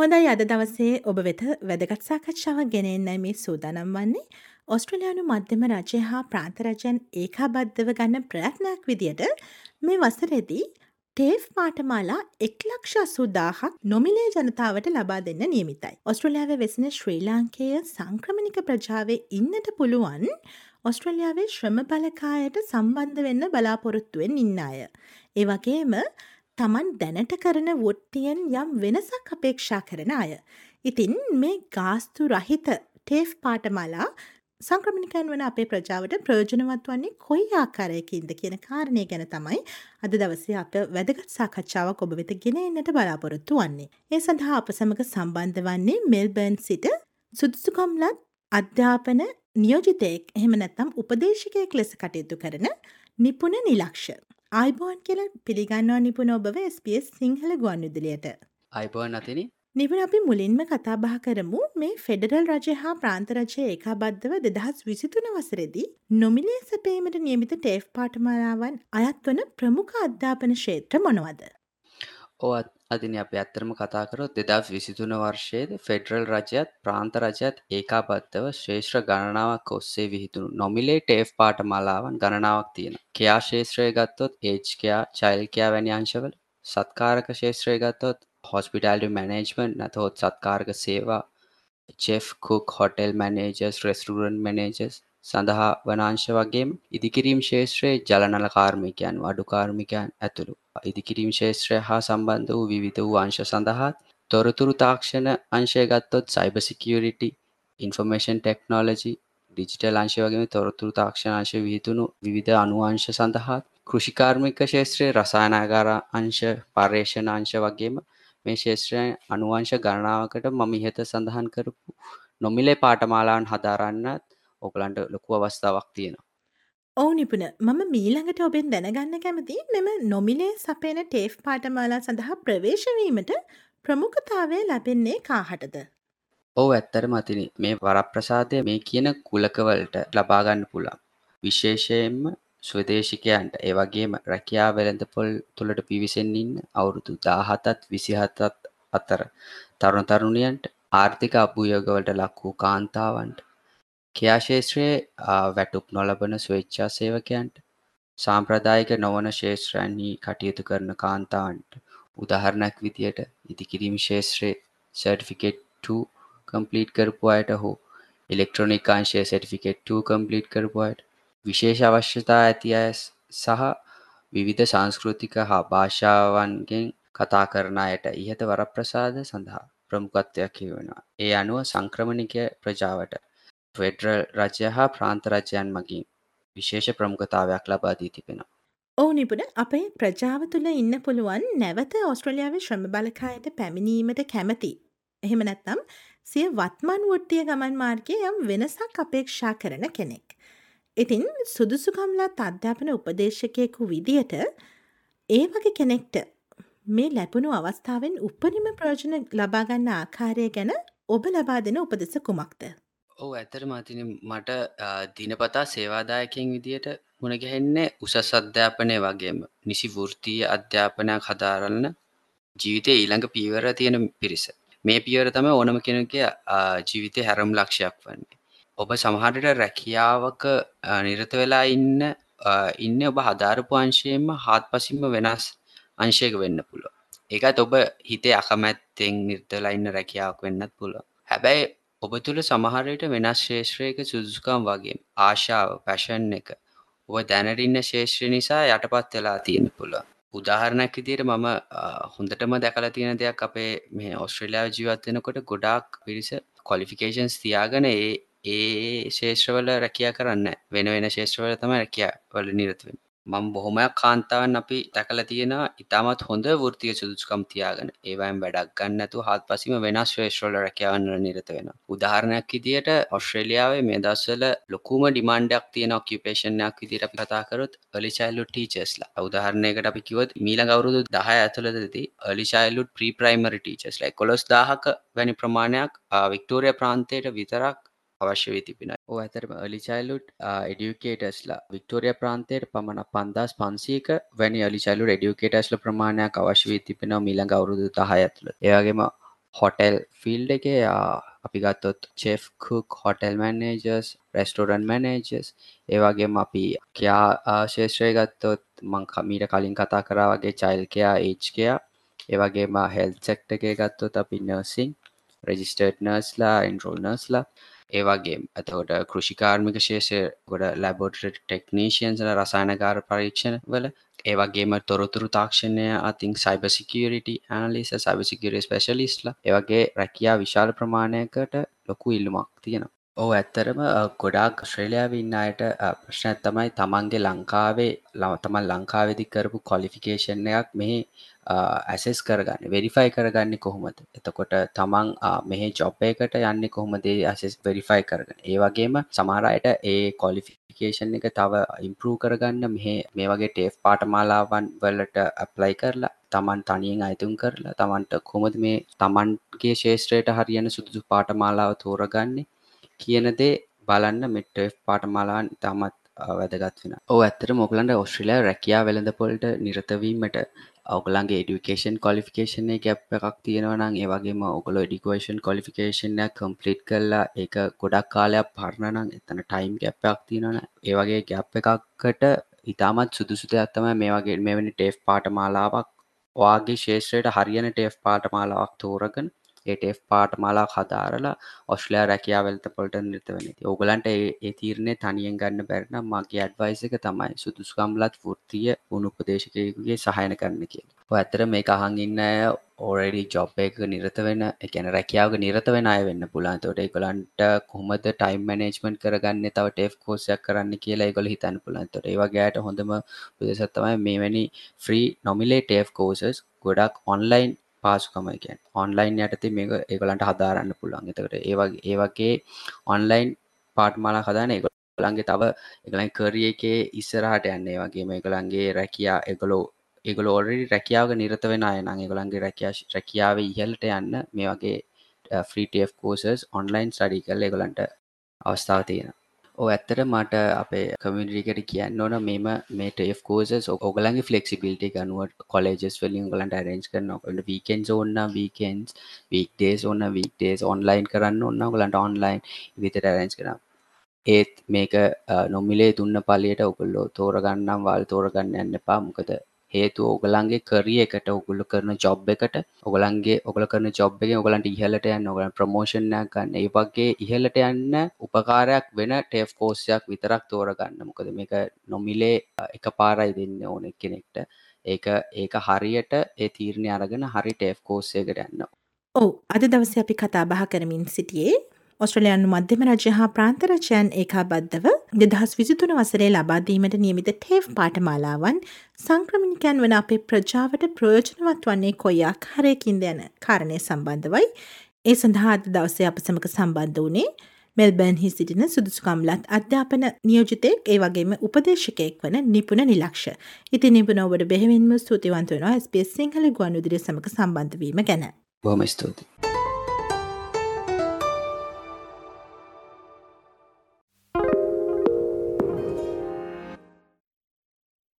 හොඳයි අද දවසේ ඔබ වෙත වැදගත් සාකච්ඡාවක් ගෙනෙන්නයි මේ සූදානම් වන්නේ ඔස්ට්‍රලයානු මධ්‍යම රජය හා ප්‍රාන්තරජයන් ඒකාබද්ධව ගන්න ප්‍රයත්නයක් විදියට මේ වසරෙදී ටේෆ් පාටමාලා එක්ලක්ෂ අසූදාහක් නොමිලේ ජනතාවට ලබා දෙන්න නියමිතයි. ඔස්ට්‍රලියාව වෙසෙන ශ්‍රී ලාංකය සංක්‍රමණික ප්‍රජාවේ ඉන්නට පුළුවන් ඔස්ට්‍රලියාවේ ශ්‍රම බලකායට සම්බන්ධ වෙන්න බලාපොරොත්තුවෙන් ඉන්න අය. ඒ වගේම තමන් දැනට කරන වෘත්තියෙන් යම් වෙනසක් අපේක්ෂා කරන අය. ඉතින් මේ ගාස්තු රහිත ටේෆ් පාටමලා සංක්‍රමණිකයන් වන අපේ ප්‍රජාවට ප්‍රයෝජනවත් වන්නේ කොයි ආකාරයකින්ද කියන කාරණය ගැන තමයි අද දවසේ අප වැදගත් සාකච්ඡාවක් ඔබ වෙත ගෙන එන්නට බලාපොරොත්තු වන්නේ. ඒ සඳහා අප සමග සම්බන්ධ වන්නේ මෙල්බර්න් සිට සුදුසුකම්ලත් අධ්‍යාපන නියෝජිතයෙක් එහෙම නැත්තම් උපදේශකයෙක් ලෙස කටයුතු කරන නිපුණ නිලක්ෂ. ආයිබෝන් කියල පිළිගන්නවා නිපුණ ඔබව SBS සිංහල ගුවන් විදුලියට. අයිබෝන් අතිනි නිවන අපි මුලින්ම කතාබහ කරමු මේ ෆෙඩරල් රජය හා ප්‍රාන්තරජය ඒකාබද්ධව දෙදහස් විසිතුන වසරෙදී නොමිලේ සැපීමට නියමිත ටේෆ් පාටමාලාවන් අයත් වන ප්‍රමුඛ අධ්‍යාපන ක්ෂේත්‍ර මොනවද. ඕත් අදින අපි ඇත්තරම කතා කරොත් දෙදස් විසිතුන වර්ෂයේද ෆෙඩරල් රජයත් ප්‍රාන්ත රජයත් ඒකාබද්ධව ශ්‍රේෂ්ත්‍ර ගණනාවක් ඔස්සේ විහිතුණු නොමිලේ ටේෆ් පාට මලාවන් ගණනාවක් තියෙන කයා ශේත්‍රය ගත්තොත් ඒජ්කයා චයිල්කයා වැනි අංශවල. සත්කාරක ශේත්‍රය ගත්තොත් හොස්පිටල්ඩි මැනේජ්මන්ට් නැතහොත් සත්කාරක සේවා. Chef cook hotel managers restaurant managers සඳහා වනාංශ වගේම ඉදිකිරීම් ශේත්‍රයේ ජලනල කාර්මිකයන් වඩු කාර්මිකයන් ඇතුළු. ඉදිකිරීම් ශේත්‍රය හා සම්බන්ධ වූ විවිධ වූ අංශ සඳහා තොරතුරු තාක්ෂණ අංශය ගත්තොත් cyber security information technology digital අංශ වගේම තොරතුරු තාක්ෂණ අංශ විහිතුණු විවිධ අනුවංශ සඳහා කෘෂිකාර්මික ශේත්‍රයේ රසායනාගාර අංශ පර්යේෂණ අංශ වගේම මේ ශේත්‍රයන් අනුවංශ ගණනාවකට මම ඉහත සඳහන් කරපු නොමිලේ පාඨමාලාවන් හදාරන්නත් ඔයගලන්ට ලොකු අවස්ථාවක් තියෙනවා. ඔවු නිපුණ මම මීළඟට ඔබෙන් දැනගන්න කැමති මෙම නොමිලේ සපේන ටේෆ් පාටමාලා සඳහා ප්‍රවේශවීමට ප්‍රමුඛතාවය ලැබෙන්නේ කාහටද. ඕ ඇත්තර මතිනි මේ වරප්‍රසාදය මේ කියන කුලකවලට ලබාගන්න පුළා. විශේෂයෙන්ම ස්වදේශිකයන්ට ඒවගේම රැකයා වෙළඳ පොල් තුළට පිවිසෙන් ඉන්න අවුරුදු දාහතත් විසිහතත් අතර තරුණ තරුණියන්ට ආර්ථික අභූයෝගවලට ලක් වූ කාන්තාවන්ට ක්‍රියාශේත්‍රයේ වැටුප් නොලබන ස්වේච්ඡා සේවකයන්ට සාම්ප්‍රදායික නොවන ශේත්‍රයන්හි කටයුතු කරන කාන්තාවන්ට උදාහරණයක් විදියට ඉදිකිරීම් ශේත්‍රයේ සර්ටිෆිකේට් 2 කම්ප්ලීට් කරපු අයට හෝ ඉලෙක්ට්‍රොනික අංශයේ සර්ටිෆිකේට් 2 කම්ප්ලීට් කරපු අයට විශේෂ අවශ්‍යතා ඇති අය සහ විවිධ සංස්කෘතික හා භාෂාවන්ගෙන් කතා කරන අයට ඉහත වරප්‍රසාද සඳහා ප්‍රමුඛත්වයක් හිවෙනවා. ඒ අනුව සංක්‍රමණිකය ප්‍රජාවට ෆෙඩරල් රජය හා ප්‍රාන්ත රජයන් මගින් විශේෂ ප්‍රමුඛතාවයක් ලබා දී තිබෙනවා. ඔවු නිපුණ අපේ ප්‍රජාව තුළ ඉන්න පුළුවන් නැවත ඔස්ට්‍රලියාවේ ශ්‍රම බලකායට පැමිණීමට කැමති. එහෙම නැත්නම් සිය වත්මන් වෘත්තිය ගමන් මාර්ගයේ යම් වෙනසක් අපේක්ෂා කරන කෙනෙක්. ඉතින් සුදුසුකම්ලත් අධ්‍යාපන උපදේශකයෙකු විදියට ඒ වගේ කෙනෙක්ට මේ ලැබුණු අවස්ථාවෙන් උපරිම ප්‍රයෝජන ලබාගන්න ආකාරය ගැන ඔබ ලබා දෙන උපදෙස කුමක්ද. ඔව් ඇත්තටම අතින් මට දිනපතා සේවාදායකයින් විදියට මුණ ගැහෙන්නේ උසස් අධ්‍යාපනය වගේම නිසි වෘත්තීය අධ්‍යාපනයක් හදාරන්න ජීවිතයේ ඊළඟ පියවර තියෙන පිරිස. මේ පියවර තමයි ඕනම කෙනෙකුගේ ජීවිතේ හැරම් ලක්ෂයක් වන්නේ. ඔබ සමහරට රැකියාවක නිරත වෙලා ඉන්න ඉන්න ඔබ හදාරපු අංශයෙන්ම හාත්පසින්ම වෙනස් අංශයක වෙන්න පුළුවන්. ඒකත් ඔබ හිතේ අකමැත්තෙන් නිරත වෙලා ඉන්න රැකියාවක් වෙන්නත් පුළුවන්. හැබැයි ඔබ තුළ සමහරයට වෙනස් ශේෂත්‍රයක සුදුසුකම් වගේ ආශාව පැෂන් එක ඔබ දැනටඉන්න ශේෂත්‍ර නිසා යටපත් වෙලා තියෙන පුළුව උදාහරණයක් විදියට මම හොඳටම දැකලා තියෙන දෙයක් අපේ මේ ඔස්ට්‍රේලියාව ජීවත් වෙනකොට ගොඩාක් පිරිස කොලිෆිකේෂන්ස් තියාගෙන ඒ ඒ ශේෂ්‍රවල රැකියා කරන්න වෙන වෙන ශේෂ්‍රවල තම රැකියා වල නිරතුවෙන් මම බොහොමයක් කාන්තාවන් අපි දැකලා තියෙනවා. ඉතාමත් හොඳ වෘතිය සුදුසුකම් තියාගෙන. ඒවයින් වැඩක් ගන්න ඇතු හත් පසිම වෙනස් ශ්‍රේෂ්‍රල රැකයාවන්න නිරත වෙන උදාහරණයක් ඉදියට ඔස්ට්‍රේලියාවේ මේ දස්වල ලොකුම ඩිමාන්ඩයක් තියෙන ඔක්කිපේෂණයක් විදිට අපි කතාකරොත් අලිචයිල්ලු ටීචස්ලා උදාහරණයකට අපි කිවත් මීල ගවරුදු දහ ඇතුළදදී අලිචයිල්ලුත් ප්‍රීප්‍රයිමරි ටීචස්ලයි කොළොස් දාහක වැනි ප්‍රමාණයක් වික්ටෝරිය ප්‍රාන්තයට විතරක් අවශ්‍ය වී තිබෙන ඕ ඇතරම අලිචයිලුට් එඩියුකේටස්ලා වික්ටෝරිය ප්‍රාන්තයට පමණ පන්දස් පන්සීක වැනි අලිචයිලු ඩියුකේටස්ල ප්‍රමාණයක් අවශ්‍ය වී තිබෙන මිළඟ අවුරුදු තහය ඇතුළ ඒවගේම හොටෙල් ෆිල්ඩ එක අපි ගත්තොත් chef cook hotel managers restaurant managers ඒවගේම අපි කයා ශේෂත්‍රය ගත්තොත් මං මීට කලින් කතා කරා වගේ චයිල්කයා ඒච්කයා ඒවගේම හෙල් සෙක්ට එක ගත්තොත් අපි නර්සිං රෙජිස්ටර්ඩ් නර්ස්ලා ඉන්රෝල් නර්ස්ලා ඒවගේ ඇතකොට කෘෂිකාර්මික ශේෂය ගොඩ ලැබෝටට ටෙක්නීෂයන්සල රසායනකාර පරීක්ෂණ වල ඒවගේම තොරතුරු තාක්ෂණය අතින් සයිබ සිකියරිට ඇනලිස සයිබ සිකියරි ස්පෙශලිස්ලා ඒවගේ රැකයා විශාල ප්‍රමාණයකට ලොකු ඉල්ලුමක් තියෙනවා. ඕ ඇත්තරම ගොඩාක් ශ්‍රේලයාව ඉන්න අයට ප්‍රශ්න තමයි තමන්ගේ ලංකාවේ ලව තමන් ලංකාවෙදි කරපු කොලිෆිකේෂන් එකක් මෙහි ඇසෙස් කරගන්න වෙරිෆයි කරගන්න කොහොමද? එතකොට තමන් මෙහ ජොබ්බයකට යන්න කොහොමදේ? ඇසෙස් වෙරිෆයි කරගන්න ඒවගේම සමාරයට ඒ කොලිෆිකේෂන් එක තව ඉම්පරූ කරගන්න මෙහ මේ වගේ ටේෆ් පාටමාලාවන් වලට ඇප්ලයි කරලා තමන් තනියෙන් අයිතුම් කරලා තමන්ට කොමද මේ තමන්ගේ ශේෂත්‍රයට හරියන සුදුසු පාටමාලාව තෝරගන්නේ කියන දේ බලන්න මෙට්ටෆ් පාටමාලාන් තමත් වැදගත් වෙන ඕ ඇත්තර මොකලන්ට ඔස්ට්‍රලයා රැකයා වෙළඳපොලට නිරතවීමට ඔගලන්ගේ ඩිකේෂන් කොලිෆිකේෂන ගැප් එකක් තියෙනවනම් ඒවගේම ඔගොල ඩිකේෂන් කොලිෆිකේෂන්ය කම්පලිට් කරලා ඒක ගොඩක් කාලයක් පරණනම් එතන ටයිම් ගැප්යක් තියෙනවන ඒවගේ ගැප් එකක්කට ඉතාමත් සුදුසුතයක් තමයි මේ වගේ මෙවැනි ටේෆ් පාටමාලාවක් ඔයාගේ ශේෂත්‍රයට හරියන ටේෆ් පාටමාලාවක් තෝරගන් ඒටF පාට මාලා හදාරලා ඔස්ලයා රැකයා වෙල්ත පොල්ට නිර්ත වෙන ඔගලන්ට ඒ තීරණය තනියෙන් ගන්න බැරනම් මගේ අඩ්වයිසක තමයි සුදුස්කම්ලත් ෘතිය උනුපදේශකයකුගේ සහයන කරන්න කිය ඇතර මේ අහන් ඉන්න ඕරඩි ජොබ් එක නිරත වෙන එකන රැකියාව නිරත වෙන අය වෙන්න පුලාන් තොට කොලන්ට කොමද ටයිම් මනේජ්මන්් කරගන්න? තව ටෙෆ් කෝසයක් කරන්න කියලා ගොල හිතන්න පුලන් තොට ඒවගේයට හොඳම පුදසත්තමයි මේවැනි ෆ්‍රී නොමිලේ ටේෆ් කෝසස් ගොඩක් ඔන්ලයින් පාසුකමයිකන් ඔන්ලයින් යටති මේක ඒගලන්ට හදාරන්න පුළුවන්. එතකට ඒවගේ ඒවගේ ඔන්ලයින් පාට්මාලා හදාන ඒගොලන්ගේ තව එකලයි කරිය එකේ ඉස්සරහට යන්නේ. වගේ මේකළන්ගේ රැකයා එගොලෝ ඒගොල ඔරඩි රැකියාව නිරත වෙන අය නම් ඒගොලන්ගේ රැකයා රැකියාව ඉහලට යන්න මේ වගේ ෆ්‍රීටF කෝසස් ඔන්ලයින් ස්ටඩි කල් ඒගොලන්ට අවස්ථාව තියෙන ඕ ඇත්තට මට අපේ කමිටිකට කියන්න ඕන මෙම මේ ටේ කෝස ඔගලගේ ෆලෙක්සිබිලිට ගනුවට කොලජස් වලින් ගලන්ට රෙන්ජ් කරන ඔකට වීකෙන්ස් ඔන්න වීකෙන්ස් වීක්ඩේස් ඔන්න වීක්ඩේස් ඔන්ලයින් කරන්න ඔන්න ගලන්ට ඔන්ලයින් විතර රෙන්ජ් කරම් ඒත් මේක නොමිලේ දුන්න පලියට ඔකුල්ලෝ තෝරගන්නම් වල් තෝරගන්න යන්න එපා. මොකද හේතු ඔගලන්ගේ කරිය එකට ඔගුල්ල කරන ජොබ් එකට ඔගලන්ගේ ඔගල කරන ජොබ් එක ඔගලන්ට ඉහලට යන්න ඔගලන් ප්‍රමෝෂණයක් ගන්න. ඒ වගේ ඉහලට යන්න උපකාරයක් වෙන ටේෆ් කෝසයක් විතරක් තෝරගන්න. මොකද මේක නොමිලේ එක පාරයි දෙන්න ඕන කෙනෙක්ට ඒක ඒක හරියට ඒ තීරණය අරගෙන හරි ටේෆ් කෝස්සයකට යන්න. ඔව්. අද දවස අපි කතා බහ කරමින් සිටියේ ඔස්ට්‍රලයානු මධ්‍යම රජය හා ප්‍රාන්තරජයන් ඒකාබද්ධව දෙදහස් විසිතුන වසරේ ලබාදීමට නියමිත ටේව් පාටමාලාවන් සංක්‍රමිනිකයන් වන අපේ ප්‍රජාවට ප්‍රයෝජනවත් වන්නේ කොයියක් හරයකින්ද යන කාරණය සම්බන්ධවයි ඒ සඳහා අද දවසේ අප සමක සම්බන්ධ වනේ මෙල්බර්න්හි සිටින සුදුසුකම්ලත් අධ්‍යාපන නියෝජිතයෙක් ඒ වගේම උපදේශකයෙක් වන නිපුණ නිලක්ෂ. ඉති නිපුණෝවට බෙහෙවින්ම ස්තුතිවන්ත වෙනවා ස්පේස් සිංහල ගුවන් විදිරිය සමඟ සම්බන්ධවීම ගැන. බොහොම ස්තුතියි.